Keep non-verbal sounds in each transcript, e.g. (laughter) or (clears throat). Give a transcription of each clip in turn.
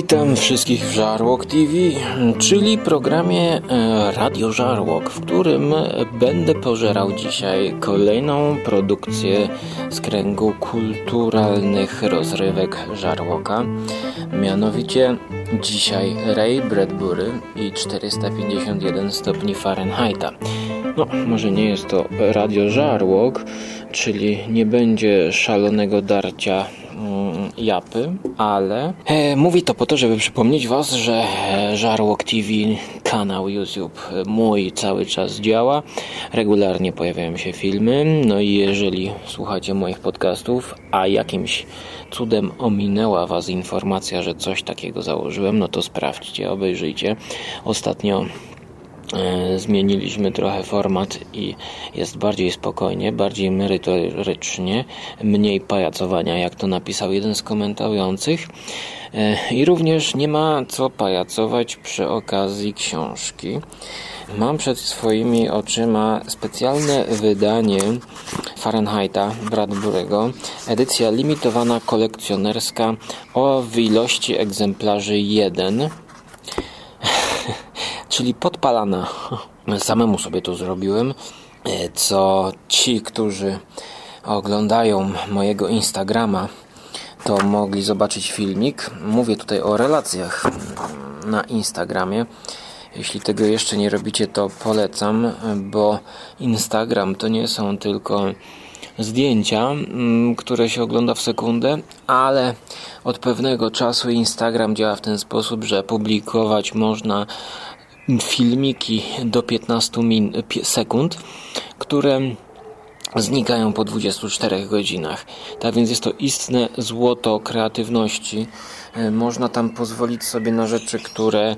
Witam wszystkich w Żarłok TV, czyli programie e, Radio Żarłok, w którym będę pożerał dzisiaj kolejną produkcję z kręgu kulturalnych rozrywek Żarłoka. Mianowicie dzisiaj Ray Bradbury i 451 stopni Fahrenheita. No, może nie jest to Radio Żarłok, czyli nie będzie szalonego darcia japy, ale e, mówi to po to, żeby przypomnieć Was, że e, Żarłok TV, kanał YouTube e, mój cały czas działa. Regularnie pojawiają się filmy, no i jeżeli słuchacie moich podcastów, a jakimś cudem ominęła Was informacja, że coś takiego założyłem, no to sprawdźcie, obejrzyjcie. Ostatnio zmieniliśmy trochę format i jest bardziej spokojnie, bardziej merytorycznie, mniej pajacowania, jak to napisał jeden z komentujących. E, I również nie ma co pajacować przy okazji książki. Mam przed swoimi oczyma specjalne wydanie Fahrenheita Bradbury'ego, edycja limitowana kolekcjonerska o ilości egzemplarzy 1 (laughs) czyli podpalana. (laughs) Samemu sobie to zrobiłem, e, co ci, którzy oglądają mojego Instagrama, to mogli zobaczyć filmik. Mówię tutaj o relacjach na Instagramie. Jeśli tego jeszcze nie robicie, to polecam, bo Instagram to nie są tylko zdjęcia, mm, które się ogląda w sekundę, ale od pewnego czasu Instagram działa w ten sposób, że publikować można filmiki do 15 min sekund, które znikają po 24 godzinach. Tak więc jest to istne złoto kreatywności. E, można tam pozwolić sobie na rzeczy, które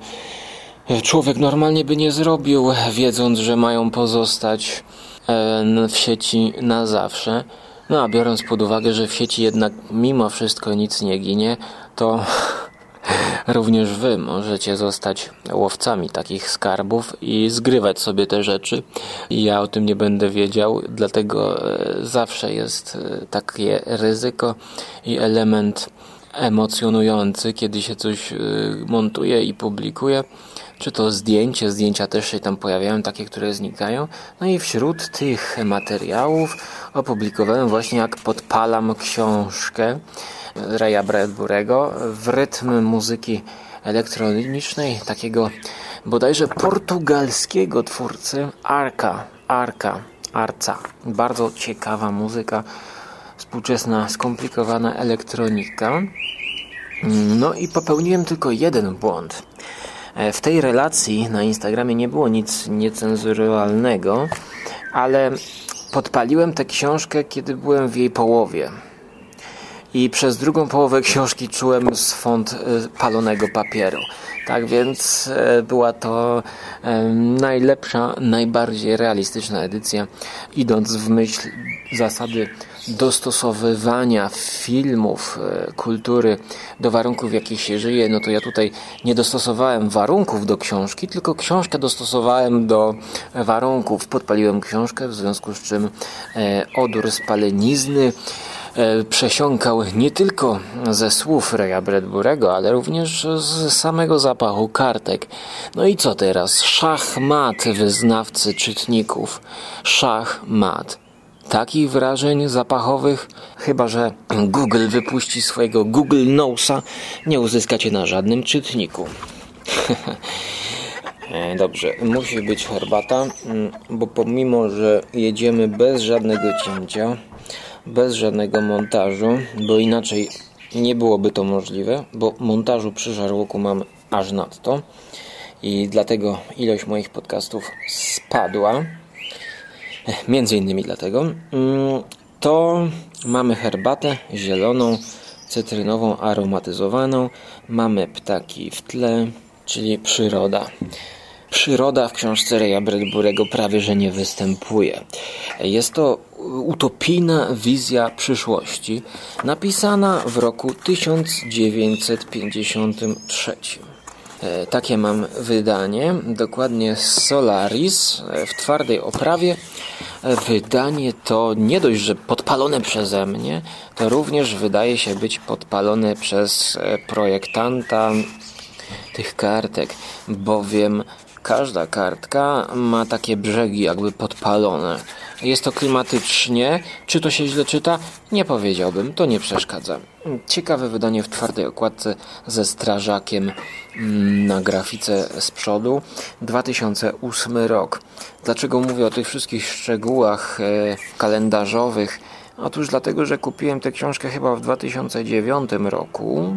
człowiek normalnie by nie zrobił, wiedząc, że mają pozostać e, w sieci na zawsze. No a biorąc pod uwagę, że w sieci jednak mimo wszystko nic nie ginie, to (laughs) Również Wy możecie zostać łowcami takich skarbów i zgrywać sobie te rzeczy. Ja o tym nie będę wiedział, dlatego e, zawsze jest e, takie ryzyko i element emocjonujący, kiedy się coś montuje i publikuje. Czy to zdjęcie, zdjęcia też się tam pojawiają, takie, które znikają. No i wśród tych materiałów opublikowałem właśnie jak podpalam książkę Raya Bradbury'ego w rytm muzyki elektronicznej takiego bodajże portugalskiego twórcy Arka, Arka, Arca. Bardzo ciekawa muzyka, współczesna, skomplikowana elektronika. No i popełniłem tylko jeden błąd. W tej relacji na Instagramie nie było nic niecenzuralnego, ale podpaliłem tę książkę, kiedy byłem w jej połowie i przez drugą połowę książki czułem swąd e, palonego papieru. Tak więc e, była to e, najlepsza, najbardziej realistyczna edycja, idąc w myśl zasady dostosowywania filmów, kultury do warunków, w jakich się żyje, no to ja tutaj nie dostosowałem warunków do książki, tylko książkę dostosowałem do warunków. Podpaliłem książkę, w związku z czym odór spalenizny E, przesiąkał nie tylko ze słów Reya Bradbury'ego, ale również z samego zapachu kartek. No i co teraz? Szachmat wyznawcy czytników. Szachmat. Takich wrażeń zapachowych, chyba że (clears throat) Google wypuści swojego Google Nosa, nie uzyskacie na żadnym czytniku. (laughs) E, dobrze, musi być herbata, mm, bo pomimo, że jedziemy bez żadnego cięcia, bez żadnego montażu, bo inaczej nie byłoby to możliwe, bo montażu przy żarłoku mam aż nadto i dlatego ilość moich podcastów spadła. Między innymi dlatego. Mm, to mamy herbatę zieloną, cytrynową, aromatyzowaną. Mamy ptaki w tle, czyli przyroda. Przyroda w książce Reya Bradbury'ego prawie że nie występuje. Jest to utopijna wizja przyszłości, napisana w roku 1953. E, takie mam wydanie, dokładnie Solaris e, w twardej oprawie. E, wydanie to nie dość, że podpalone przeze mnie, to również wydaje się być podpalone przez projektanta tych kartek, bowiem każda kartka ma takie brzegi jakby podpalone. Jest to klimatycznie. Czy to się źle czyta? Nie powiedziałbym, to nie przeszkadza. Ciekawe wydanie w twardej okładce ze strażakiem mm, na grafice z przodu. 2008 rok. Dlaczego mówię o tych wszystkich szczegółach e, kalendarzowych? Otóż dlatego, że kupiłem tę książkę chyba w 2009 roku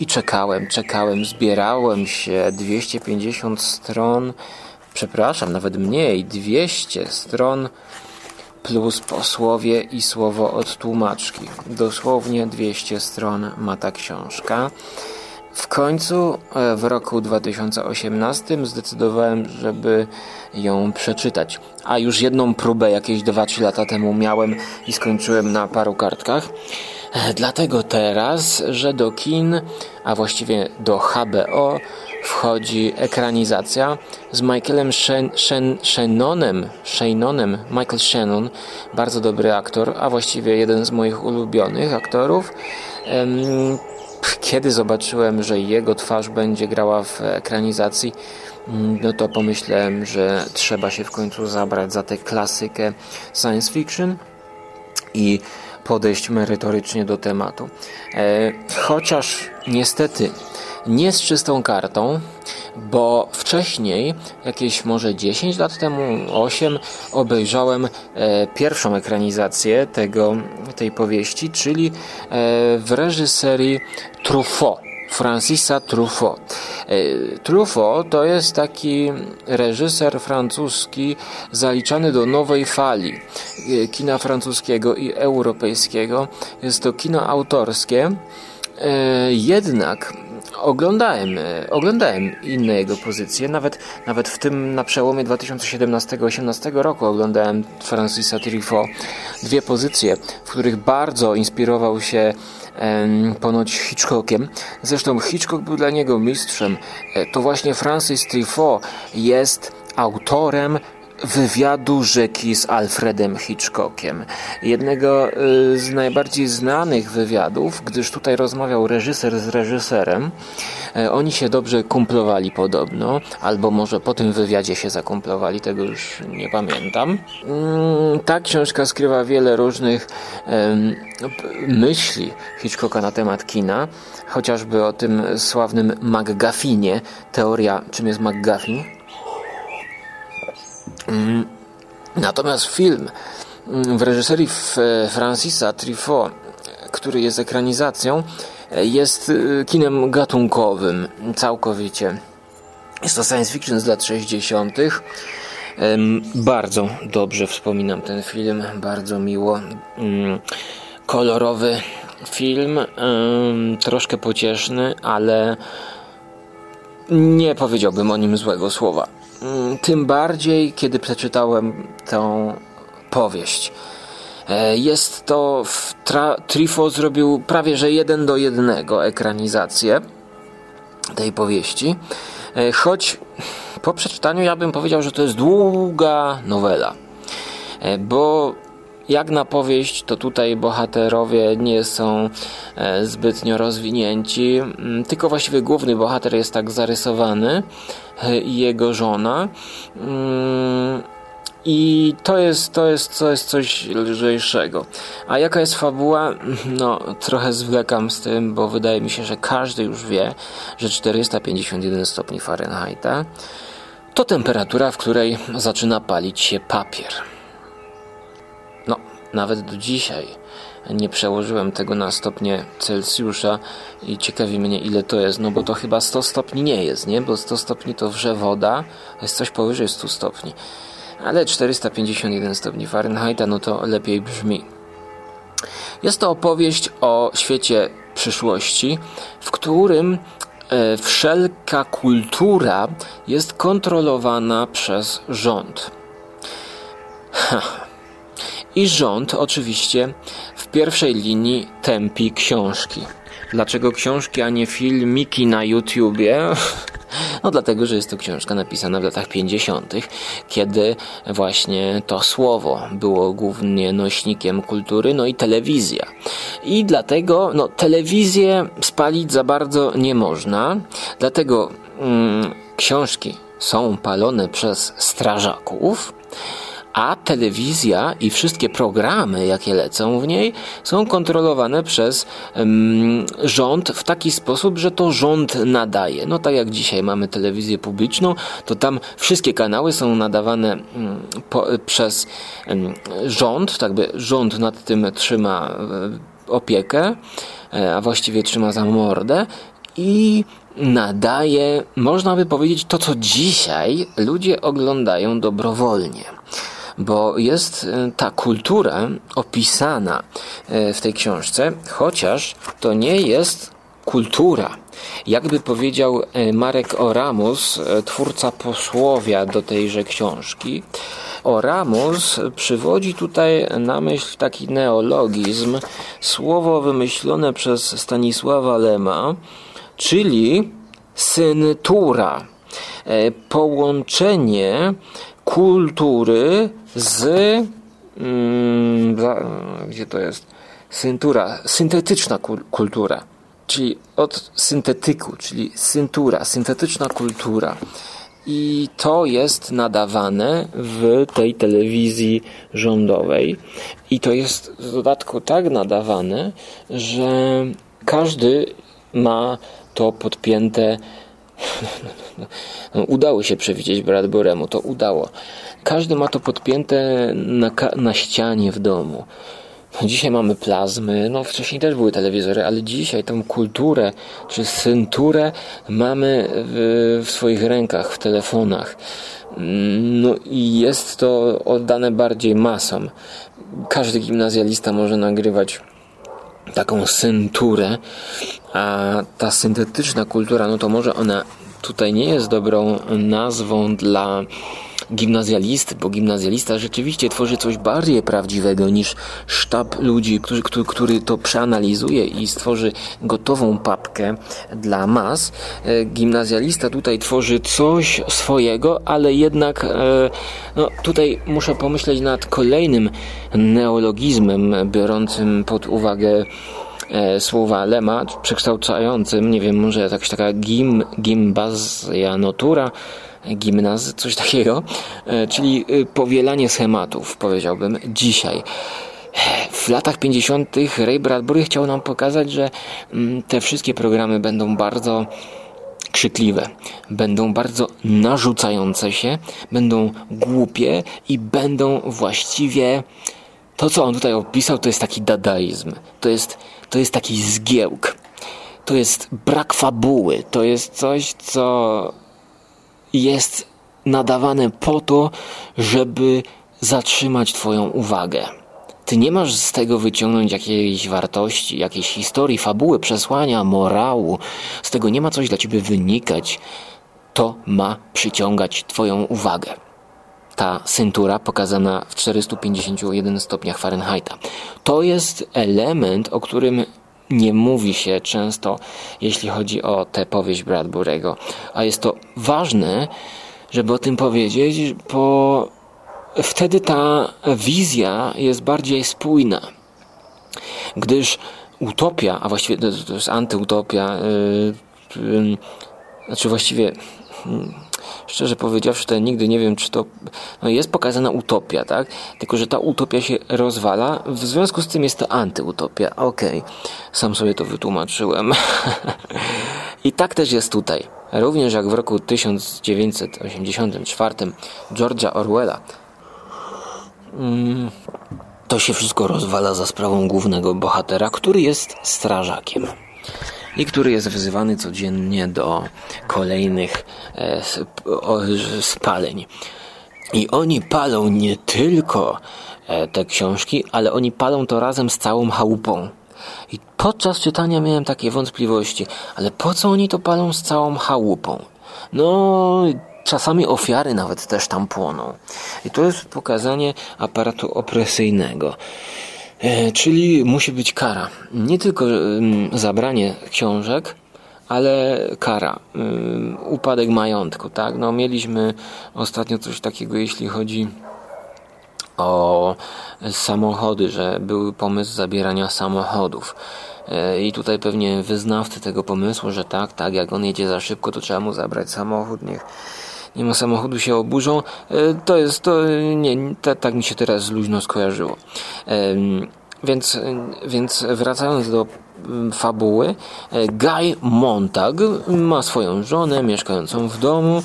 i czekałem, czekałem, zbierałem się 250 stron, przepraszam, nawet mniej, 200 stron plus posłowie i słowo od tłumaczki. Dosłownie 200 stron ma ta książka. W końcu e, w roku 2018 zdecydowałem, żeby ją przeczytać. A już jedną próbę jakieś 2-3 lata temu miałem i skończyłem na paru kartkach. E, dlatego teraz, że do kin, a właściwie do HBO wchodzi ekranizacja z Michaelem Shen, Shen, Shannonem, Shannonem, Michael Shannon, bardzo dobry aktor, a właściwie jeden z moich ulubionych aktorów. Kiedy zobaczyłem, że jego twarz będzie grała w ekranizacji, mm, no to pomyślałem, że trzeba się w końcu zabrać za tę klasykę science fiction i podejść merytorycznie do tematu. E, chociaż niestety nie z czystą kartą, bo wcześniej, jakieś może 10 lat temu, 8, obejrzałem e, pierwszą ekranizację tego, tej powieści, czyli e, w reżyserii Truffaut. Francisa Truffaut. E, Truffaut to jest taki reżyser francuski zaliczany do nowej fali e, kina francuskiego i europejskiego. Jest to kino autorskie. E, jednak oglądałem, e, oglądałem inne jego pozycje, nawet, nawet w tym na przełomie 2017-2018 roku oglądałem Francisa Truffaut dwie pozycje, w których bardzo inspirował się ponoć Hitchcockiem. Zresztą Hitchcock był dla niego mistrzem. E, to właśnie Francis Truffaut jest autorem wywiadu rzeki z Alfredem Hitchcockiem. Jednego y, z najbardziej znanych wywiadów, gdyż tutaj rozmawiał reżyser z reżyserem. E, oni się dobrze kumplowali podobno, albo może po tym wywiadzie się zakumplowali, tego już nie pamiętam. Mm, ta książka skrywa wiele różnych myśli Hitchcocka na temat kina, chociażby o tym sławnym McGuffinie. Teoria, czym jest McGuffin? Mm. Natomiast film mm, w reżyserii Francisa Truffaut, który jest ekranizacją, jest y, kinem gatunkowym całkowicie. Jest to science fiction z lat 60. Bardzo dobrze wspominam ten film, bardzo miło. Mm, kolorowy film, troszkę pocieszny, ale nie powiedziałbym o nim złego słowa. Mm, tym bardziej, kiedy przeczytałem tę powieść. E, jest to, Trifo zrobił prawie że jeden do jednego ekranizację tej powieści, e, choć po przeczytaniu ja bym powiedział, że to jest długa nowela, e, bo jak na powieść, to tutaj bohaterowie nie są e, zbytnio rozwinięci, mm, tylko właściwie główny bohater jest tak zarysowany e, i jego żona. Mm, I to jest, to, jest, to jest coś lżejszego. A jaka jest fabuła? (laughs) No, trochę zwlekam z tym, bo wydaje mi się, że każdy już wie, że 451 stopni Fahrenheita to temperatura, w której zaczyna palić się papier. Nawet do dzisiaj nie przełożyłem tego na stopnie Celsjusza i ciekawi mnie ile to jest, no bo to chyba 100 stopni nie jest, nie? Bo 100 stopni to wrze woda, to jest coś powyżej 100 stopni. Ale 451 stopni Fahrenheita, no to lepiej brzmi. Jest to opowieść o świecie przyszłości, w którym e, wszelka kultura jest kontrolowana przez rząd. Ha i rząd oczywiście w pierwszej linii tępi książki. Dlaczego książki, a nie filmiki na YouTubie? (laughs) No dlatego, że jest to książka napisana w latach 50., kiedy właśnie to słowo było głównie nośnikiem kultury, no i telewizja. I dlatego, no telewizję spalić za bardzo nie można, dlatego mm, książki są palone przez strażaków, a telewizja i wszystkie programy, jakie lecą w niej, są kontrolowane przez rząd w taki sposób, że to rząd nadaje. No tak jak dzisiaj mamy telewizję publiczną, to tam wszystkie kanały są nadawane po, przez rząd, tak by rząd nad tym trzyma e, opiekę, e, a właściwie trzyma za mordę i nadaje, można by powiedzieć, to co dzisiaj ludzie oglądają dobrowolnie bo jest e, ta kultura opisana e, w tej książce, chociaż to nie jest kultura. Jakby powiedział e, Marek Oramus, twórca posłowia do tejże książki, Oramus przywodzi tutaj na myśl taki neologizm, słowo wymyślone przez Stanisława Lema, czyli syntura. Połączenie kultury z mm, gdzie to jest? Syntura, syntetyczna kultura, czyli od syntetyku, czyli syntura, syntetyczna kultura. I to jest nadawane w tej telewizji rządowej. I to jest w dodatku tak nadawane, że każdy ma to podpięte (laughs) udało się przewidzieć Bradburemu, to udało. Każdy ma to podpięte na, na ścianie w domu. Dzisiaj mamy plazmy, no wcześniej też były telewizory, ale dzisiaj tą kulturę czy synturę mamy w, w swoich rękach, w telefonach. No i jest to oddane bardziej masom. Każdy gimnazjalista może nagrywać taką synturę, a ta syntetyczna kultura, no to może ona tutaj nie jest dobrą nazwą dla gimnazjalisty, bo gimnazjalista rzeczywiście tworzy coś bardziej prawdziwego niż sztab ludzi, który, który, który to przeanalizuje i stworzy gotową papkę dla mas. E, gimnazjalista tutaj tworzy coś swojego, ale jednak e, no, tutaj muszę pomyśleć nad kolejnym neologizmem biorącym pod uwagę słowa Lema, przekształcającym, nie wiem, może jakaś taka gim, gimbazja notura, gimnaz, coś takiego, e, czyli e, powielanie schematów, powiedziałbym, dzisiaj. W latach 50. Ray Bradbury chciał nam pokazać, że mm, te wszystkie programy będą bardzo krzykliwe, będą bardzo narzucające się, będą głupie i będą właściwie to, co on tutaj opisał, to jest taki dadaizm, to jest, to jest taki zgiełk, to jest brak fabuły, to jest coś, co jest nadawane po to, żeby zatrzymać Twoją uwagę. Ty nie masz z tego wyciągnąć jakiejś wartości, jakiejś historii, fabuły, przesłania, morału. Z tego nie ma coś dla Ciebie wynikać. To ma przyciągać Twoją uwagę. Ta syntura pokazana w 451 stopniach Fahrenheita. To jest element, o którym nie mówi się często, jeśli chodzi o tę powieść Bradbury'ego. A jest to ważne, żeby o tym powiedzieć, bo wtedy ta wizja jest bardziej spójna. Gdyż utopia, a właściwie to jest antyutopia, yy, yy, znaczy właściwie yy, szczerze powiedziawszy, to nigdy nie wiem, czy to no jest pokazana utopia, tak? Tylko, że ta utopia się rozwala, w związku z tym jest to antyutopia. Okej, okay. sam sobie to wytłumaczyłem. (laughs) I tak też jest tutaj. Również jak w roku 1984 George'a Orwella mm, to się wszystko rozwala za sprawą głównego bohatera, który jest strażakiem i który jest wzywany codziennie do kolejnych e, spaleń. I oni palą nie tylko e, te książki, ale oni palą to razem z całą chałupą. I podczas czytania miałem takie wątpliwości, ale po co oni to palą z całą chałupą? No, czasami ofiary nawet też tam płoną. I to jest pokazanie aparatu opresyjnego. E, czyli musi być kara. Nie tylko zabranie książek, ale kara, upadek majątku, tak? No mieliśmy ostatnio coś takiego, jeśli chodzi o samochody, że był pomysł zabierania samochodów. E, I tutaj pewnie wyznawcy tego pomysłu, że tak, tak, jak on jedzie za szybko, to trzeba mu zabrać samochód, niech nie ma samochodu, się oburzą. E, to jest, to nie, tak mi się teraz luźno skojarzyło. Więc, więc wracając do mm, fabuły, e, Guy Montag ma swoją żonę mieszkającą w domu.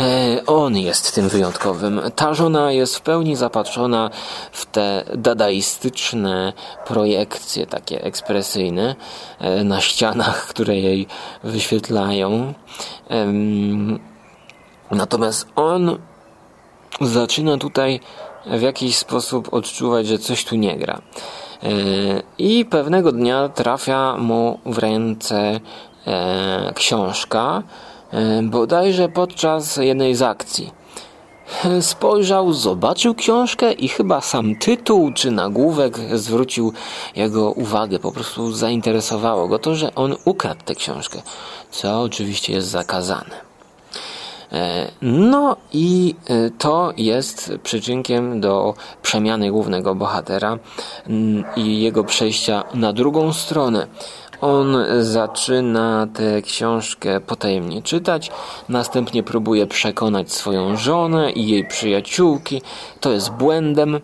E, on jest tym wyjątkowym. Ta żona jest w pełni zapatrzona w te dadaistyczne projekcje, takie ekspresyjne na ścianach, które jej wyświetlają. Natomiast on zaczyna tutaj w jakiś sposób odczuwać, że coś tu nie gra. I pewnego dnia trafia mu w ręce e, książka, e, bodajże podczas jednej z akcji. Spojrzał, zobaczył książkę i chyba sam tytuł czy nagłówek zwrócił jego uwagę, po prostu zainteresowało go to, że on ukradł tę książkę, co oczywiście jest zakazane. E, no i e, to jest przyczynkiem do przemiany głównego bohatera mm, i jego przejścia na drugą stronę. On zaczyna tę książkę potajemnie czytać, następnie próbuje przekonać swoją żonę i jej przyjaciółki. To jest błędem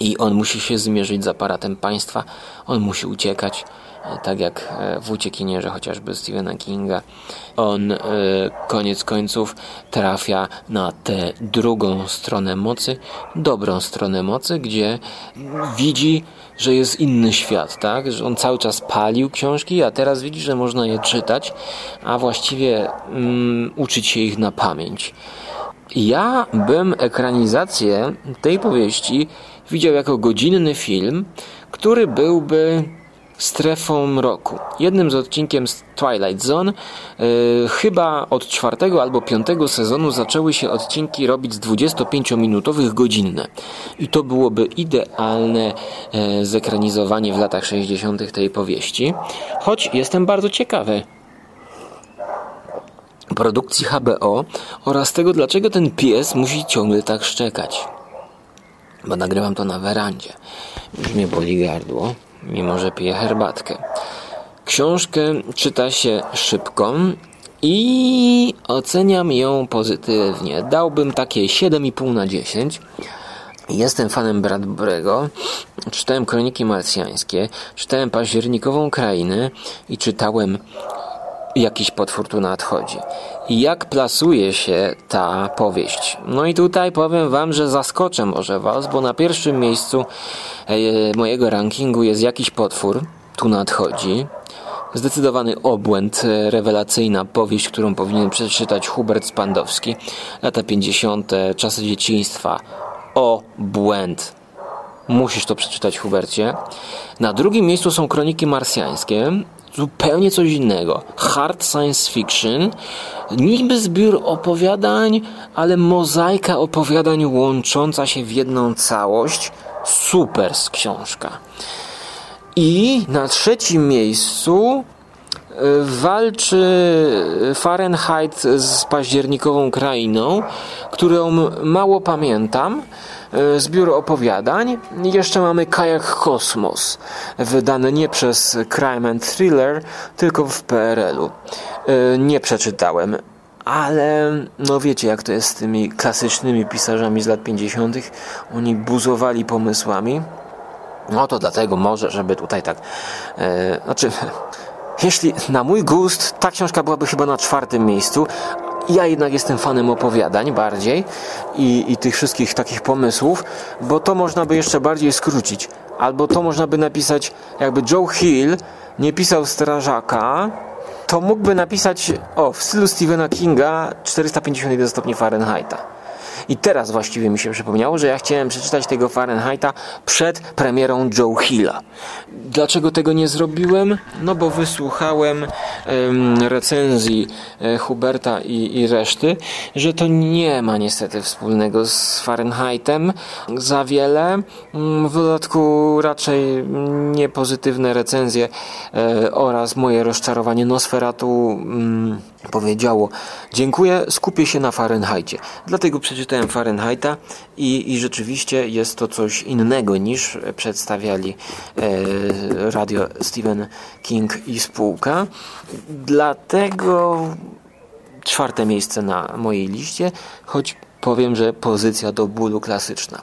i on musi się zmierzyć z aparatem państwa, on musi uciekać tak jak e, w Uciekinierze chociażby Stephena Kinga. On e, koniec końców trafia na tę drugą stronę mocy, dobrą stronę mocy, gdzie widzi, że jest inny świat, tak? Że on cały czas palił książki, a teraz widzi, że można je czytać, a właściwie um, uczyć się ich na pamięć. Ja bym ekranizację tej powieści widział jako godzinny film, który byłby strefą roku. Jednym z odcinkiem z Twilight Zone yy, chyba od czwartego albo piątego sezonu zaczęły się odcinki robić z 25-minutowych godzinne. I to byłoby idealne yy, zekranizowanie w latach 60. tej powieści. Choć jestem bardzo ciekawy produkcji HBO oraz tego, dlaczego ten pies musi ciągle tak szczekać. Bo nagrywam to na werandzie. Już mnie boli gardło mimo że piję herbatkę. Książkę czyta się szybko i oceniam ją pozytywnie. Dałbym takie 7,5 na 10. Jestem fanem Bradbury'ego. Czytałem Kroniki Marsjańskie, czytałem Październikową Krainę i czytałem Jakiś potwór tu nadchodzi. Jak plasuje się ta powieść? No i tutaj powiem wam, że zaskoczę może was, bo na pierwszym miejscu e, mojego rankingu jest jakiś potwór tu nadchodzi. Zdecydowany obłęd, e, rewelacyjna powieść, którą powinien przeczytać Hubert Spandowski. Lata 50., czasy dzieciństwa. O, błęd. Musisz to przeczytać, Hubercie. Na drugim miejscu są Kroniki Marsjańskie zupełnie coś innego. Hard science fiction, niby zbiór opowiadań, ale mozaika opowiadań łącząca się w jedną całość. Super z książka. I na trzecim miejscu e, walczy Fahrenheit z październikową krainą, którą mało pamiętam, zbiór opowiadań. Jeszcze mamy Kajak Kosmos, wydany nie przez Crime and Thriller, tylko w PRL-u. E, nie przeczytałem, ale no wiecie jak to jest z tymi klasycznymi pisarzami z lat 50. Oni buzowali pomysłami. No to dlatego może, żeby tutaj tak. E, znaczy, (laughs) jeśli na mój gust ta książka byłaby chyba na czwartym miejscu, ja jednak jestem fanem opowiadań bardziej i, i tych wszystkich takich pomysłów, bo to można by jeszcze bardziej skrócić. Albo to można by napisać, jakby Joe Hill nie pisał Strażaka, to mógłby napisać, o, w stylu Stephena Kinga 451 stopni Fahrenheita. I teraz właściwie mi się przypomniało, że ja chciałem przeczytać tego Fahrenheita przed premierą Joe Hilla. Dlaczego tego nie zrobiłem? No bo wysłuchałem um, recenzji e, Huberta i, i reszty, że to nie ma niestety wspólnego z Fahrenheitem za wiele. Mm, w dodatku raczej nie pozytywne recenzje e, oraz moje rozczarowanie Nosferatu mm, powiedziało dziękuję, skupię się na Fahrenheitie. Dlatego przeczytałem Fahrenheita i, i rzeczywiście jest to coś innego niż przedstawiali e, radio Stephen King i spółka. Dlatego czwarte miejsce na mojej liście, choć powiem, że pozycja do bólu klasyczna.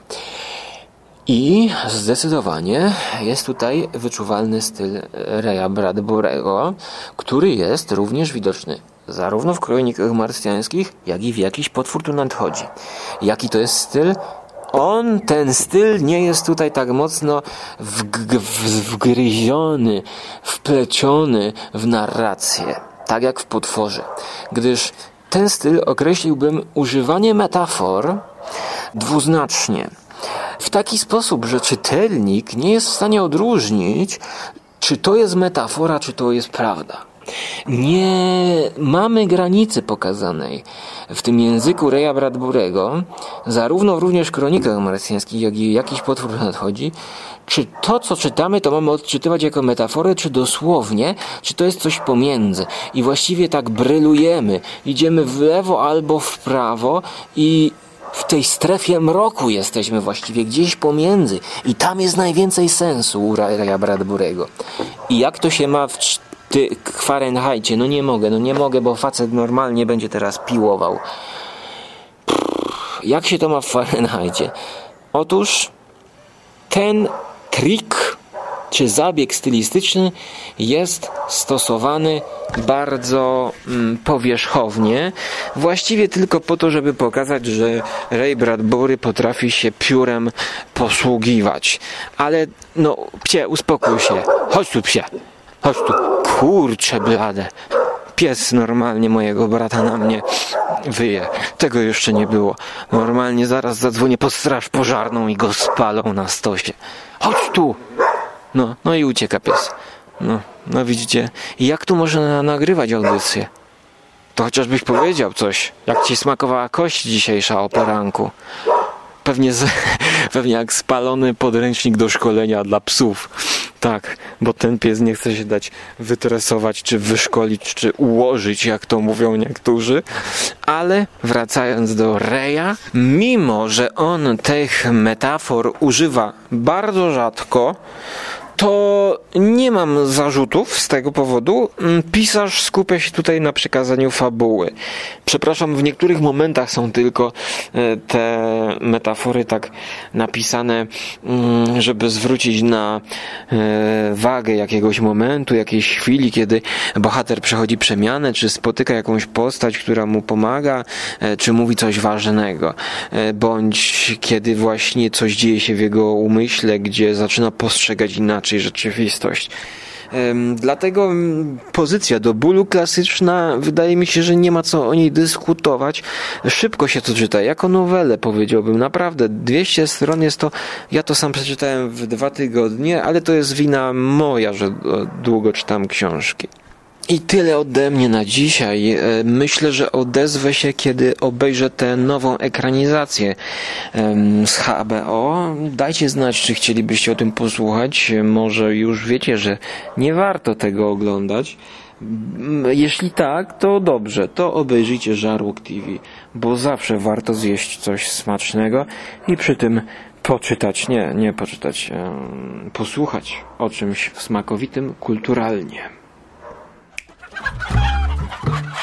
I zdecydowanie jest tutaj wyczuwalny styl Reya Bradburego, który jest również widoczny zarówno w kronikach marsjańskich, jak i w jakiś potwór tu nadchodzi. Jaki to jest styl? On, ten styl nie jest tutaj tak mocno wgryziony, wpleciony w narrację, tak jak w potworze, gdyż ten styl określiłbym używanie metafor dwuznacznie. W taki sposób, że czytelnik nie jest w stanie odróżnić, czy to jest metafora, czy to jest prawda. Nie mamy granicy pokazanej w tym języku Reja Bradburego, zarówno również w kronikach marsjańskich, jak i jakiś potwór nadchodzi, czy to, co czytamy, to mamy odczytywać jako metaforę, czy dosłownie, czy to jest coś pomiędzy. I właściwie tak brylujemy, idziemy w lewo albo w prawo i w tej strefie mroku jesteśmy właściwie gdzieś pomiędzy i tam jest najwięcej sensu u Bradburego. I jak to się ma w ty, Fahrenheitie, no nie mogę, no nie mogę, bo facet normalnie będzie teraz piłował. Jak się to ma w Fahrenheitie? Otóż ten trik czy zabieg stylistyczny jest stosowany bardzo mm, powierzchownie, właściwie tylko po to, żeby pokazać, że Ray Bradbury potrafi się piórem posługiwać. Ale no, psie, uspokój się. Chodź tu, psie. Chodź tu. Kurcze blade. Pies normalnie mojego brata na mnie wyje. Tego jeszcze nie było. Normalnie zaraz zadzwonię po straż pożarną i go spalą na stosie. Chodź tu! No, no i ucieka pies. No, no widzicie. Jak tu można nagrywać audycję? To chociażbyś powiedział coś. Jak ci smakowała kość dzisiejsza o poranku? Pewnie, z, (laughs) pewnie jak spalony podręcznik do szkolenia dla psów. Tak, bo ten pies nie chce się dać wytresować, czy wyszkolić, czy ułożyć, jak to mówią niektórzy. Ale wracając do Reja, mimo że on tych metafor używa bardzo rzadko, to nie mam zarzutów z tego powodu. Mm, pisarz skupia się tutaj na przekazaniu fabuły. Przepraszam, w niektórych momentach są tylko e, te metafory tak napisane, mm, żeby zwrócić na e, wagę jakiegoś momentu, jakiejś chwili, kiedy bohater przechodzi przemianę, czy spotyka jakąś postać, która mu pomaga, e, czy mówi coś ważnego, bądź kiedy właśnie coś dzieje się w jego umyśle, gdzie zaczyna postrzegać inaczej inaczej rzeczywistość. Dlatego pozycja do bólu klasyczna, wydaje mi się, że nie ma co o niej dyskutować. Szybko się to czyta, jako nowelę powiedziałbym. Naprawdę, 200 stron jest to, ja to sam przeczytałem w dwa tygodnie, ale to jest wina moja, że długo czytam książki. I tyle ode mnie na dzisiaj. E, myślę, że odezwę się, kiedy obejrzę tę nową ekranizację z HBO. Dajcie znać, czy chcielibyście o tym posłuchać. Może już wiecie, że nie warto tego oglądać. Jeśli tak, to dobrze, to obejrzyjcie Żarłok TV, bo zawsze warto zjeść coś smacznego i przy tym poczytać, nie, nie poczytać, posłuchać o czymś smakowitym kulturalnie. ハハハハ!